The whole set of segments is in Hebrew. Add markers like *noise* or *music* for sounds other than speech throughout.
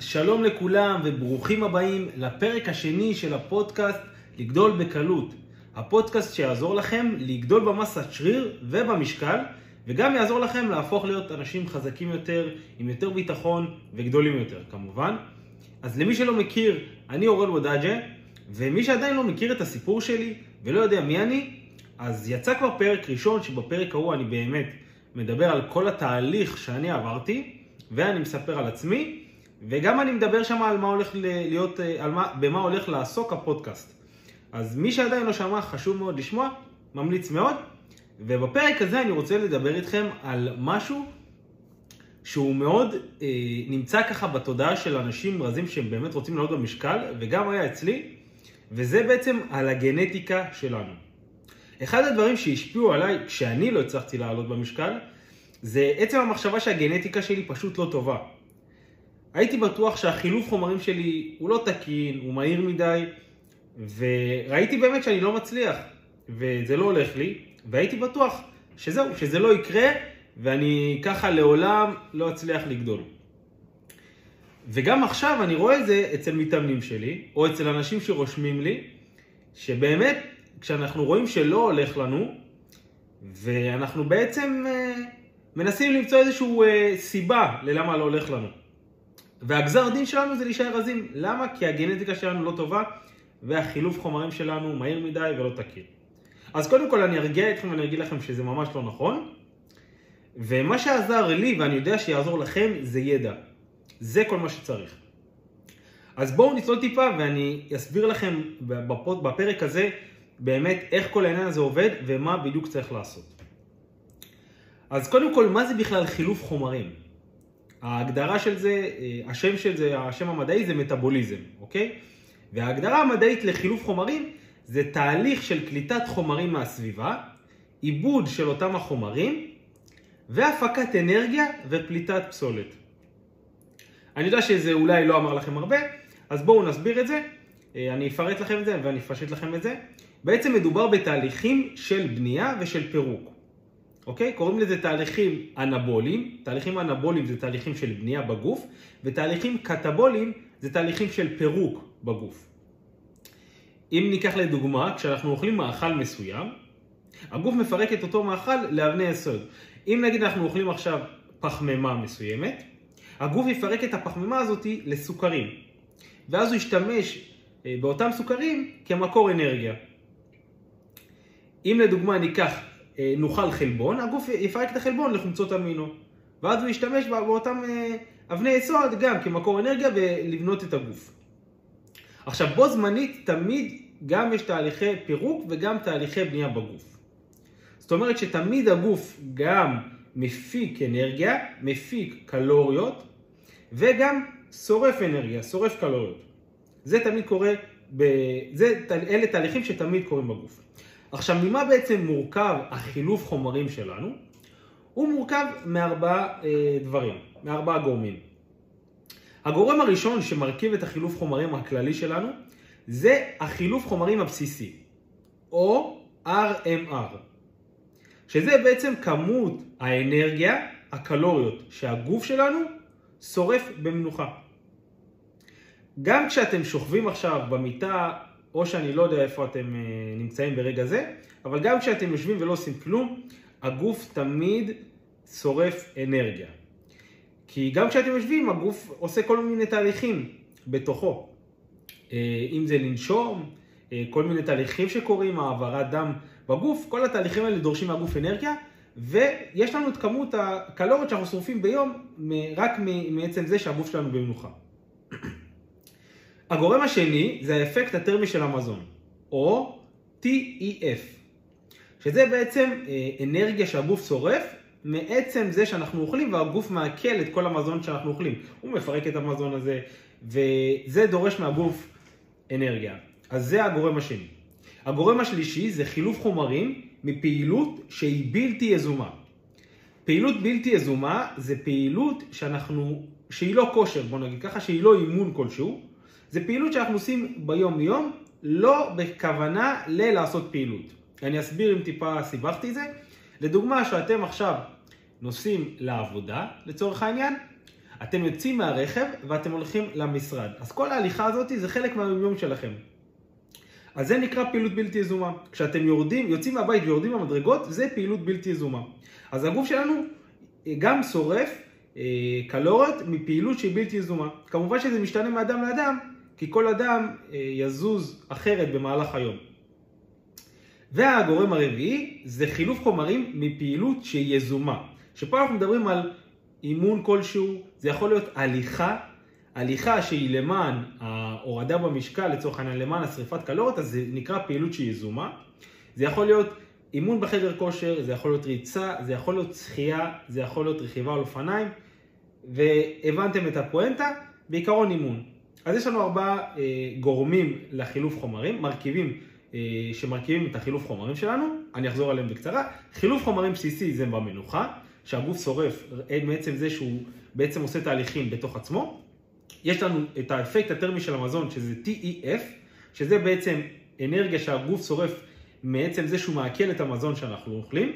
שלום לכולם וברוכים הבאים לפרק השני של הפודקאסט לגדול בקלות. הפודקאסט שיעזור לכם לגדול במסת שריר ובמשקל, וגם יעזור לכם להפוך להיות אנשים חזקים יותר, עם יותר ביטחון וגדולים יותר כמובן. אז למי שלא מכיר, אני אורל וודאג'ה, ומי שעדיין לא מכיר את הסיפור שלי ולא יודע מי אני, אז יצא כבר פרק ראשון, שבפרק ההוא אני באמת מדבר על כל התהליך שאני עברתי, ואני מספר על עצמי, וגם אני מדבר שם על מה הולך להיות, על מה, במה הולך לעסוק הפודקאסט. אז מי שעדיין לא שמע, חשוב מאוד לשמוע, ממליץ מאוד. ובפרק הזה אני רוצה לדבר איתכם על משהו שהוא מאוד אה, נמצא ככה בתודעה של אנשים רזים שהם באמת רוצים לעלות במשקל, וגם היה אצלי, וזה בעצם על הגנטיקה שלנו. אחד הדברים שהשפיעו עליי כשאני לא הצלחתי לעלות במשקל, זה עצם המחשבה שהגנטיקה שלי פשוט לא טובה. הייתי בטוח שהחילוף חומרים שלי הוא לא תקין, הוא מהיר מדי, וראיתי באמת שאני לא מצליח, וזה לא הולך לי, והייתי בטוח שזהו, שזה לא יקרה, ואני ככה לעולם לא אצליח לגדול. וגם עכשיו אני רואה את זה אצל מתאמנים שלי, או אצל אנשים שרושמים לי, שבאמת, כשאנחנו רואים שלא הולך לנו, ואנחנו בעצם אה, מנסים למצוא איזושהי אה, סיבה ללמה לא הולך לנו. והגזר דין שלנו זה להישאר רזים. למה? כי הגנטיקה שלנו לא טובה, והחילוף חומרים שלנו מהיר מדי ולא תקין. אז קודם כל אני ארגיע אתכם ואני אגיד לכם שזה ממש לא נכון. ומה שעזר לי, ואני יודע שיעזור לכם, זה ידע. זה כל מה שצריך. אז בואו נצלול טיפה ואני אסביר לכם בפרק הזה באמת איך כל העניין הזה עובד ומה בדיוק צריך לעשות. אז קודם כל, מה זה בכלל חילוף חומרים? ההגדרה של זה, אה, השם של זה, השם המדעי זה מטאבוליזם, אוקיי? וההגדרה המדעית לחילוף חומרים זה תהליך של קליטת חומרים מהסביבה, עיבוד של אותם החומרים והפקת אנרגיה ופליטת פסולת. אני יודע שזה אולי לא אמר לכם הרבה, אז בואו נסביר את זה, אה, אני אפרט לכם את זה ואני אפשט לכם את זה. בעצם מדובר בתהליכים של בנייה ושל פירוק. אוקיי? קוראים לזה תהליכים אנבוליים, תהליכים אנבוליים זה תהליכים של בנייה בגוף, ותהליכים קטבוליים זה תהליכים של פירוק בגוף. אם ניקח לדוגמה, כשאנחנו אוכלים מאכל מסוים, הגוף מפרק את אותו מאכל לאבני יסוד. אם נגיד אנחנו אוכלים עכשיו פחמימה מסוימת, הגוף יפרק את הפחמימה הזאת לסוכרים, ואז הוא ישתמש אה, באותם סוכרים כמקור אנרגיה. אם לדוגמה ניקח אה, נאכל חלבון, הגוף יפרק את החלבון לחומצות אמינו. ואז הוא ישתמש באותם אה, אבני יסוד גם כמקור אנרגיה ולבנות את הגוף. עכשיו, בו זמנית תמיד גם יש תהליכי פירוק וגם תהליכי בנייה בגוף. זאת אומרת שתמיד הגוף גם מפיק אנרגיה, מפיק קלוריות, וגם שורף אנרגיה, שורף קלוריות. זה תמיד קורה, ב... זה, אלה תהליכים שתמיד קורים בגוף. עכשיו, ממה בעצם מורכב החילוף חומרים שלנו? הוא מורכב מארבעה אה, דברים, מארבעה גורמים. הגורם הראשון שמרכיב את החילוף חומרים הכללי שלנו זה החילוף חומרים הבסיסי, או RMR, שזה בעצם כמות האנרגיה, הקלוריות, שהגוף שלנו שורף במנוחה. גם כשאתם שוכבים עכשיו במיטה או שאני לא יודע איפה אתם אה, נמצאים ברגע זה, אבל גם כשאתם יושבים ולא עושים כלום, הגוף תמיד שורף אנרגיה. כי גם כשאתם יושבים, הגוף עושה כל מיני תהליכים בתוכו. אה, אם זה לנשום, אה, כל מיני תהליכים שקורים, העברת דם בגוף, כל התהליכים האלה דורשים מהגוף אנרגיה, ויש לנו את כמות הקלוריות שאנחנו שורפים ביום רק מעצם זה שהגוף שלנו במנוחה. הגורם השני זה האפקט הטרמי של המזון, או TEF, שזה בעצם אה, אנרגיה שהגוף שורף מעצם זה שאנחנו אוכלים והגוף מעכל את כל המזון שאנחנו אוכלים. הוא מפרק את המזון הזה, וזה דורש מהגוף אנרגיה. אז זה הגורם השני. הגורם השלישי זה חילוף חומרים מפעילות שהיא בלתי יזומה. פעילות בלתי יזומה זה פעילות שאנחנו, שהיא לא כושר, בוא נגיד ככה, שהיא לא אימון כלשהו, זה פעילות שאנחנו עושים ביום יום, לא בכוונה ללעשות פעילות. אני אסביר אם טיפה סיבכתי את זה. לדוגמה, שאתם עכשיו נוסעים לעבודה, לצורך העניין, אתם יוצאים מהרכב ואתם הולכים למשרד. אז כל ההליכה הזאת זה חלק מהיומיום שלכם. אז זה נקרא פעילות בלתי יזומה. כשאתם יורדים, יוצאים מהבית ויורדים במדרגות, זה פעילות בלתי יזומה. אז הגוף שלנו גם שורף אה, קלוריות מפעילות שהיא בלתי יזומה. כמובן שזה משתנה מאדם לאדם, כי כל אדם אה, יזוז אחרת במהלך היום. והגורם הרביעי זה חילוף חומרים מפעילות שהיא יזומה. שפה אנחנו מדברים על אימון כלשהו, זה יכול להיות הליכה, הליכה שהיא למען ההורדה במשקל, לצורך העניין למען השריפת קלוריות, אז זה נקרא פעילות שהיא יזומה. זה יכול להיות אימון בחדר כושר, זה יכול להיות ריצה, זה יכול להיות שחייה, זה יכול להיות רכיבה על אופניים, והבנתם את הפואנטה, בעיקרון אימון. אז יש לנו ארבעה אה, גורמים לחילוף חומרים, מרכיבים אה, שמרכיבים את החילוף חומרים שלנו, אני אחזור עליהם בקצרה. חילוף חומרים בסיסי זה במנוחה, שהגוף שורף מעצם זה שהוא בעצם עושה תהליכים בתוך עצמו. יש לנו את האפקט הטרמי של המזון, שזה TEF, שזה בעצם אנרגיה שהגוף שורף מעצם זה שהוא מעכל את המזון שאנחנו אוכלים.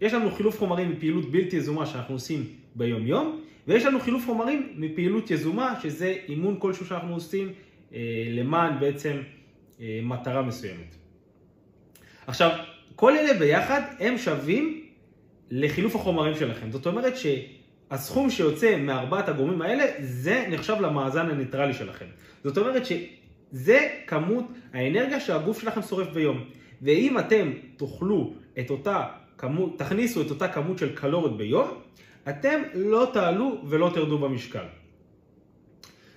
יש לנו חילוף חומרים מפעילות בלתי יזומה שאנחנו עושים ביום יום, ויש לנו חילוף חומרים מפעילות יזומה, שזה אימון כלשהו שאנחנו עושים אה, למען בעצם אה, מטרה מסוימת. עכשיו, כל אלה ביחד הם שווים לחילוף החומרים שלכם. זאת אומרת שהסכום שיוצא מארבעת הגורמים האלה, זה נחשב למאזן הניטרלי שלכם. זאת אומרת שזה כמות האנרגיה שהגוף שלכם שורף ביום. ואם אתם תאכלו את אותה כמות, תכניסו את אותה כמות של קלוריות ביום, אתם לא תעלו ולא תרדו במשקל.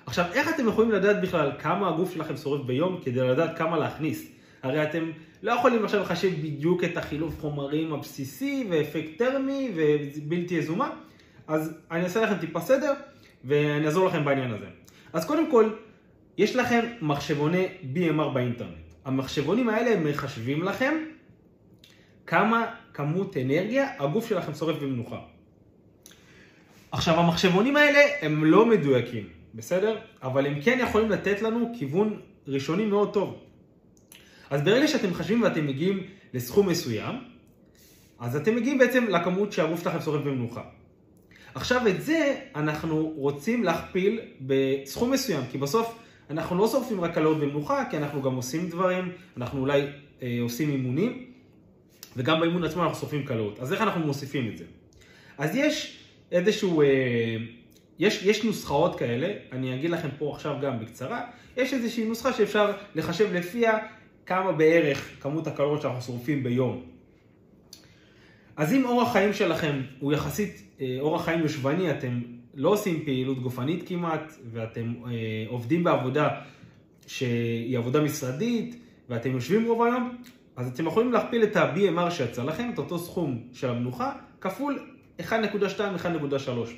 עכשיו, איך אתם יכולים לדעת בכלל כמה הגוף שלכם שורף ביום כדי לדעת כמה להכניס? הרי אתם לא יכולים עכשיו לחשב בדיוק את החילוף חומרים הבסיסי ואפקט טרמי ובלתי יזומה, אז אני אעשה לכם טיפה סדר ואני אעזור לכם בעניין הזה. אז קודם כל, יש לכם מחשבוני BMR באינטרנט. המחשבונים האלה מחשבים לכם כמה כמות אנרגיה הגוף שלכם שורף במנוחה. עכשיו, המחשבונים האלה הם לא מדויקים, בסדר? אבל הם כן יכולים לתת לנו כיוון ראשוני מאוד טוב. אז ברגע שאתם מחשבים ואתם מגיעים לסכום מסוים, אז אתם מגיעים בעצם לכמות שהגוף שלכם שורף במנוחה. עכשיו את זה אנחנו רוצים להכפיל בסכום מסוים, כי בסוף אנחנו לא שורפים רק קלוריות במנוחה, כי אנחנו גם עושים דברים, אנחנו אולי אה, עושים אימונים, וגם באימון עצמו אנחנו שורפים קלוריות. אז איך אנחנו מוסיפים את זה? אז יש איזשהו, אה, יש, יש נוסחאות כאלה, אני אגיד לכם פה עכשיו גם בקצרה, יש איזושהי נוסחה שאפשר לחשב לפיה כמה בערך כמות הקלוריות שאנחנו שורפים ביום. אז אם אורח חיים שלכם הוא יחסית אה, אורח חיים יושבני, אתם לא עושים פעילות גופנית כמעט, ואתם אה, עובדים בעבודה שהיא עבודה משרדית, ואתם יושבים רוב היום, אז אתם יכולים להכפיל את ה-BMR שיצא לכם, את אותו סכום של המנוחה, כפול 1.2-1.3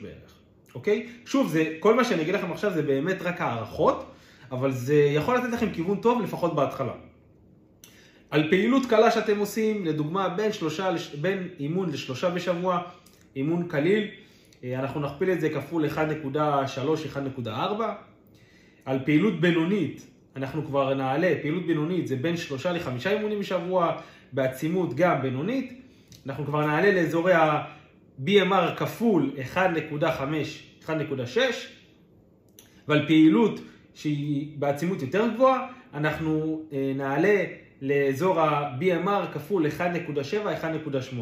בערך, אוקיי? שוב, זה, כל מה שאני אגיד לכם עכשיו זה באמת רק הערכות, אבל זה יכול לתת לכם כיוון טוב לפחות בהתחלה. על פעילות קלה שאתם עושים, לדוגמה בין, שלושה, בין אימון לשלושה בשבוע, אימון קליל, אה, אנחנו נכפיל את זה כפול 1.3-1.4. על פעילות בינונית, אנחנו כבר נעלה, פעילות בינונית זה בין שלושה לחמישה אימונים בשבוע, בעצימות גם בינונית, אנחנו כבר נעלה לאזורי ה-BMR כפול 1.5-1.6, ועל פעילות שהיא בעצימות יותר גבוהה, אנחנו אה, נעלה לאזור ה-BMR כפול 1.7-1.8.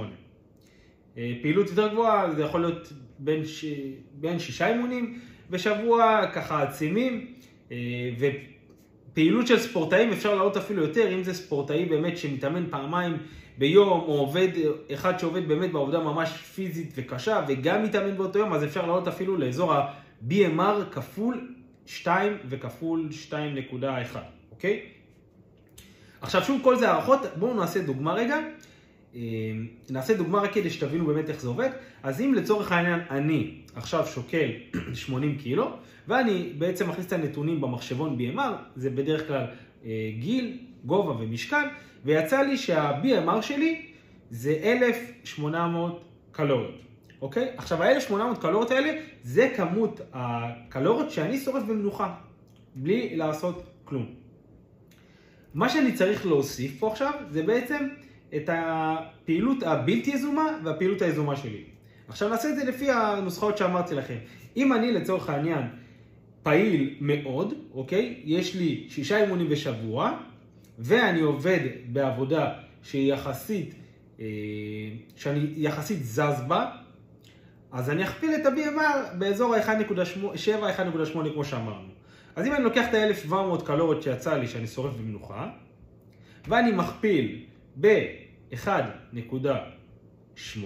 אה, פעילות יותר גבוהה זה יכול להיות בין, ש... בין שישה אימונים בשבוע, ככה עצימים, אה, ופעילות של ספורטאים אפשר לעלות אפילו יותר, אם זה ספורטאי באמת שמתאמן פעמיים ביום, או עובד, אחד שעובד באמת בעבודה ממש פיזית וקשה, וגם מתאמן באותו יום, אז אפשר לעלות אפילו לאזור ה-BMR כפול 2 וכפול 2.1, אוקיי? עכשיו שוב, כל זה הערכות, בואו נעשה דוגמה רגע. אה, נעשה דוגמה רק כדי שתבינו באמת איך זה עובד. אז אם לצורך העניין אני עכשיו שוקל *clears throat* 80 קילו, ואני בעצם מכניס את הנתונים במחשבון BMR, זה בדרך כלל אה, גיל, גובה ומשקל, ויצא לי שה-BMR שלי זה 1,800 קלוריות, אוקיי? עכשיו ה-1,800 קלוריות האלה זה כמות הקלוריות שאני שורף במנוחה, בלי לעשות כלום. מה שאני צריך להוסיף פה עכשיו זה בעצם את הפעילות הבלתי יזומה והפעילות היזומה שלי. עכשיו נעשה את זה לפי הנוסחאות שאמרתי לכם. אם אני לצורך העניין פעיל מאוד, אוקיי? יש לי שישה אימונים בשבוע, ואני עובד בעבודה שהיא יחסית, אה, שאני יחסית זז בה, אז אני אכפיל את ה-BMR באזור ה-1.7-1.8 כמו שאמרנו. אז אם אני לוקח את ה-1700 קלוריות שיצא לי שאני שורף במנוחה, ואני מכפיל ב-1.8,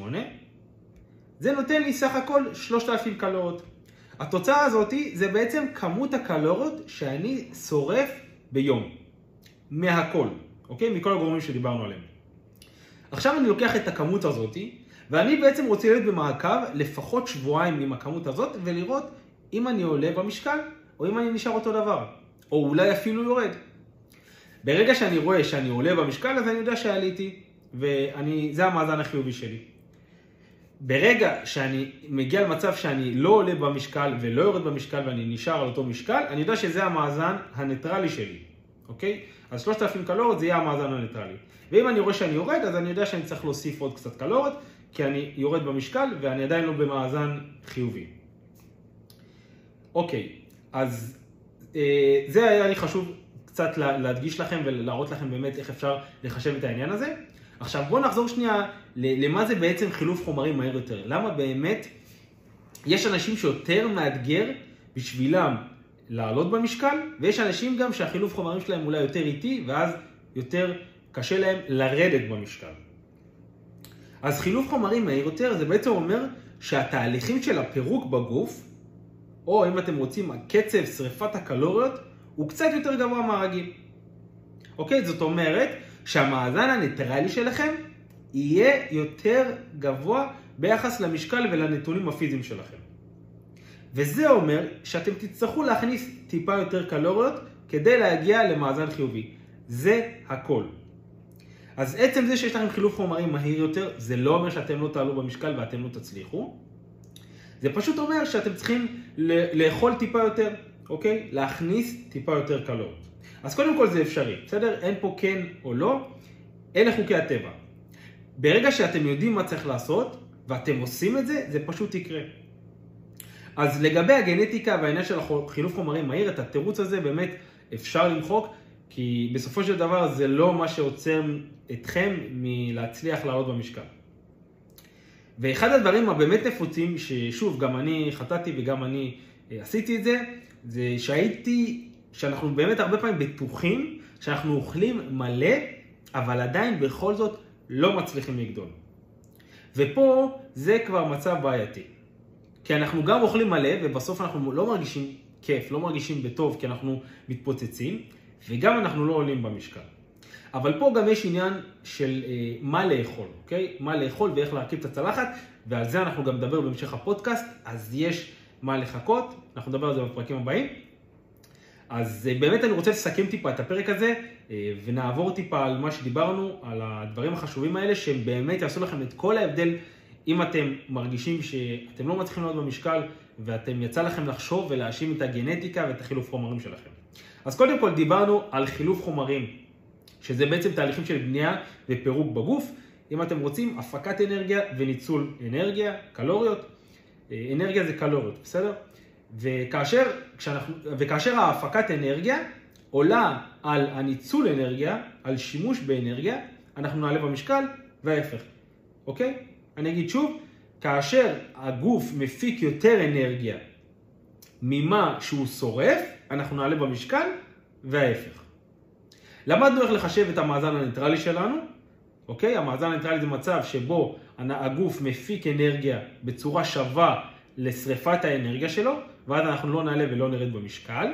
זה נותן לי סך הכל 3,000 קלוריות. התוצאה הזאת זה בעצם כמות הקלוריות שאני שורף ביום. מהכל, אוקיי? מכל הגורמים שדיברנו עליהם. עכשיו אני לוקח את הכמות הזאת, ואני בעצם רוצה להיות במעקב לפחות שבועיים עם הכמות הזאת, ולראות אם אני עולה במשקל, או אם אני נשאר אותו דבר, או אולי אפילו יורד. ברגע שאני רואה שאני עולה במשקל, אז אני יודע שעליתי, וזה המאזן החיובי שלי. ברגע שאני מגיע למצב שאני לא עולה במשקל ולא יורד במשקל ואני נשאר על אותו משקל, אני יודע שזה המאזן הניטרלי שלי, אוקיי? אז 3,000 קלוריות זה יהיה המאזן הניטרלי. ואם אני רואה שאני יורד, אז אני יודע שאני צריך להוסיף עוד קצת קלוריות, כי אני יורד במשקל ואני עדיין לא במאזן חיובי. אוקיי, אז אה, זה היה לי חשוב קצת להדגיש לכם ולהראות לכם באמת איך אפשר לחשב את העניין הזה. עכשיו בואו נחזור שנייה למה זה בעצם חילוף חומרים מהר יותר. למה באמת יש אנשים שיותר מאתגר בשבילם לעלות במשקל, ויש אנשים גם שהחילוף חומרים שלהם אולי יותר איטי, ואז יותר קשה להם לרדת במשקל. אז חילוף חומרים מהיר יותר זה בעצם אומר שהתהליכים של הפירוק בגוף, או אם אתם רוצים, הקצב שריפת הקלוריות, הוא קצת יותר גבוה מהרגיל. אוקיי? זאת אומרת שהמאזן הניטרלי שלכם יהיה יותר גבוה ביחס למשקל ולנתונים הפיזיים שלכם. וזה אומר שאתם תצטרכו להכניס טיפה יותר קלוריות כדי להגיע למאזן חיובי. זה הכל. אז עצם זה שיש לכם חילוף חומרים מהיר יותר, זה לא אומר שאתם לא תעלו במשקל ואתם לא תצליחו. זה פשוט אומר שאתם צריכים לאכול טיפה יותר, אוקיי? להכניס טיפה יותר קלוריות. אז קודם כל זה אפשרי, בסדר? אין פה כן או לא, אלה חוקי הטבע. ברגע שאתם יודעים מה צריך לעשות, ואתם עושים את זה, זה פשוט יקרה. אז לגבי הגנטיקה והעניין של חילוף חומרים מהיר, את התירוץ הזה באמת אפשר למחוק, כי בסופו של דבר זה לא מה שעוצר אתכם מלהצליח לעלות במשקל. ואחד הדברים הבאמת נפוצים, ששוב, גם אני חטאתי וגם אני אה, עשיתי את זה, זה שהייתי, שאנחנו באמת הרבה פעמים בטוחים שאנחנו אוכלים מלא, אבל עדיין בכל זאת לא מצליחים לגדול. ופה זה כבר מצב בעייתי. כי אנחנו גם אוכלים מלא, ובסוף אנחנו לא מרגישים כיף, לא מרגישים בטוב, כי אנחנו מתפוצצים, וגם אנחנו לא עולים במשקל. אבל פה גם יש עניין של אה, מה לאכול, אוקיי? מה לאכול ואיך להרכיב את הצלחת, ועל זה אנחנו גם נדבר בהמשך הפודקאסט, אז יש מה לחכות, אנחנו נדבר על זה בפרקים הבאים. אז אה, באמת אני רוצה לסכם טיפה את הפרק הזה, אה, ונעבור טיפה על מה שדיברנו, על הדברים החשובים האלה, שהם באמת יעשו לכם את כל ההבדל אם אתם מרגישים שאתם לא מצליחים לעלות במשקל, ואתם יצא לכם לחשוב ולהאשים את הגנטיקה ואת החילוף חומרים שלכם. אז קודם כל דיברנו על חילוף חומרים, שזה בעצם תהליכים של בנייה ופירוק בגוף. אם אתם רוצים, הפקת אנרגיה וניצול אנרגיה, קלוריות. אה, אנרגיה זה קלוריות, בסדר? וכאשר, כשאנחנו, וכאשר ההפקת אנרגיה עולה על הניצול אנרגיה, על שימוש באנרגיה, אנחנו נעלה במשקל וההפך, אוקיי? אני אגיד שוב, כאשר הגוף מפיק יותר אנרגיה ממה שהוא שורף, אנחנו נעלה במשקל וההפך. למדנו איך לחשב את המאזן הניטרלי שלנו, אוקיי? המאזן הניטרלי זה מצב שבו הגוף מפיק אנרגיה בצורה שווה לשריפת האנרגיה שלו, ואז אנחנו לא נעלה ולא נרד במשקל.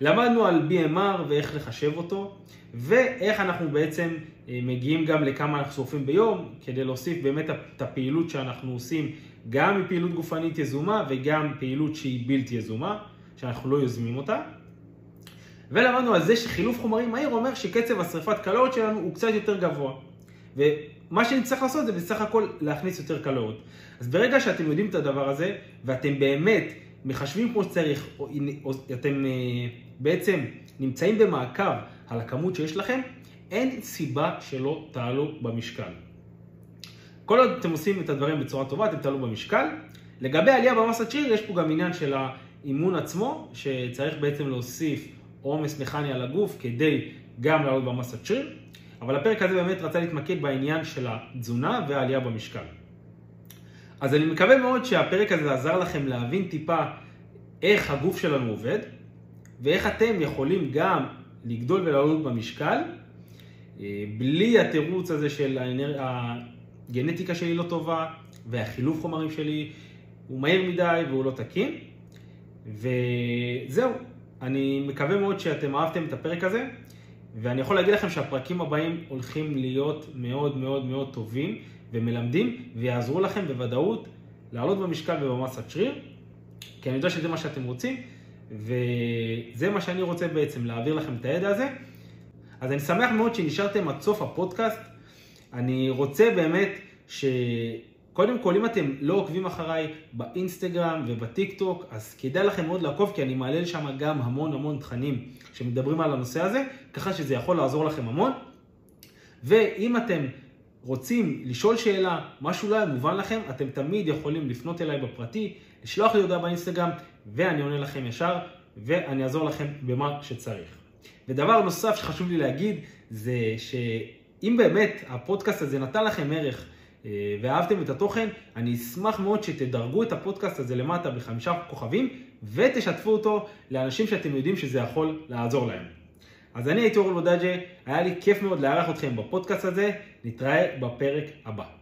למדנו על BMR ואיך לחשב אותו, ואיך אנחנו בעצם אה, מגיעים גם לכמה אנחנו שורפים ביום, כדי להוסיף באמת את הפעילות שאנחנו עושים, גם מפעילות גופנית יזומה וגם פעילות שהיא בלתי יזומה, שאנחנו לא יוזמים אותה. ולמדנו על זה שחילוף חומרים מהיר אומר שקצב השרפת קלוריות שלנו הוא קצת יותר גבוה. ומה שנצטרך לעשות זה בסך הכל להכניס יותר קלוריות. אז ברגע שאתם יודעים את הדבר הזה, ואתם באמת מחשבים כמו שצריך, או, או אתם אה, בעצם נמצאים במעקב על הכמות שיש לכם, אין סיבה שלא תעלו במשקל. כל עוד אתם עושים את הדברים בצורה טובה, אתם תעלו במשקל, לגבי עלייה במסת שריר, יש פה גם עניין של האימון עצמו, שצריך בעצם להוסיף עומס מכני על הגוף כדי גם לעלות במסת שריר, אבל הפרק הזה באמת רצה להתמקד בעניין של התזונה והעלייה במשקל. אז אני מקווה מאוד שהפרק הזה עזר לכם להבין טיפה איך הגוף שלנו עובד, ואיך אתם יכולים גם לגדול ולעלות במשקל, אה, בלי התירוץ הזה של הגנטיקה שלי לא טובה, והחילוף חומרים שלי הוא מהיר מדי והוא לא תקין. וזהו, אני מקווה מאוד שאתם אהבתם את הפרק הזה, ואני יכול להגיד לכם שהפרקים הבאים הולכים להיות מאוד מאוד מאוד טובים ומלמדים, ויעזרו לכם בוודאות לעלות במשקל ובמסת שריר, כי אני יודע שזה מה שאתם רוצים, וזה מה שאני רוצה בעצם, להעביר לכם את הידע הזה. אז אני שמח מאוד שנשארתם עד סוף הפודקאסט. אני רוצה באמת ש... קודם כל, אם אתם לא עוקבים אחריי באינסטגרם ובטיק טוק, אז כדאי לכם מאוד לעקוב, כי אני מעלה לשם גם המון המון תכנים שמדברים על הנושא הזה, ככה שזה יכול לעזור לכם המון. ואם אתם רוצים לשאול שאלה, משהו לא היה מובן לכם, אתם תמיד יכולים לפנות אליי בפרטי, לשלוח לי הודעה באינסטגרם, ואני עונה לכם ישר, ואני אעזור לכם במה שצריך. ודבר נוסף שחשוב לי להגיד, זה שאם באמת הפודקאסט הזה נתן לכם ערך, אה, ואהבתם את התוכן, אני אשמח מאוד שתדרגו את הפודקאסט הזה למטה בחמישה כוכבים ותשתפו אותו לאנשים שאתם יודעים שזה יכול לעזור להם. אז אני הייתי אורל בודג'ה, היה לי כיף מאוד לארח אתכם בפודקאסט הזה, נתראה בפרק הבא.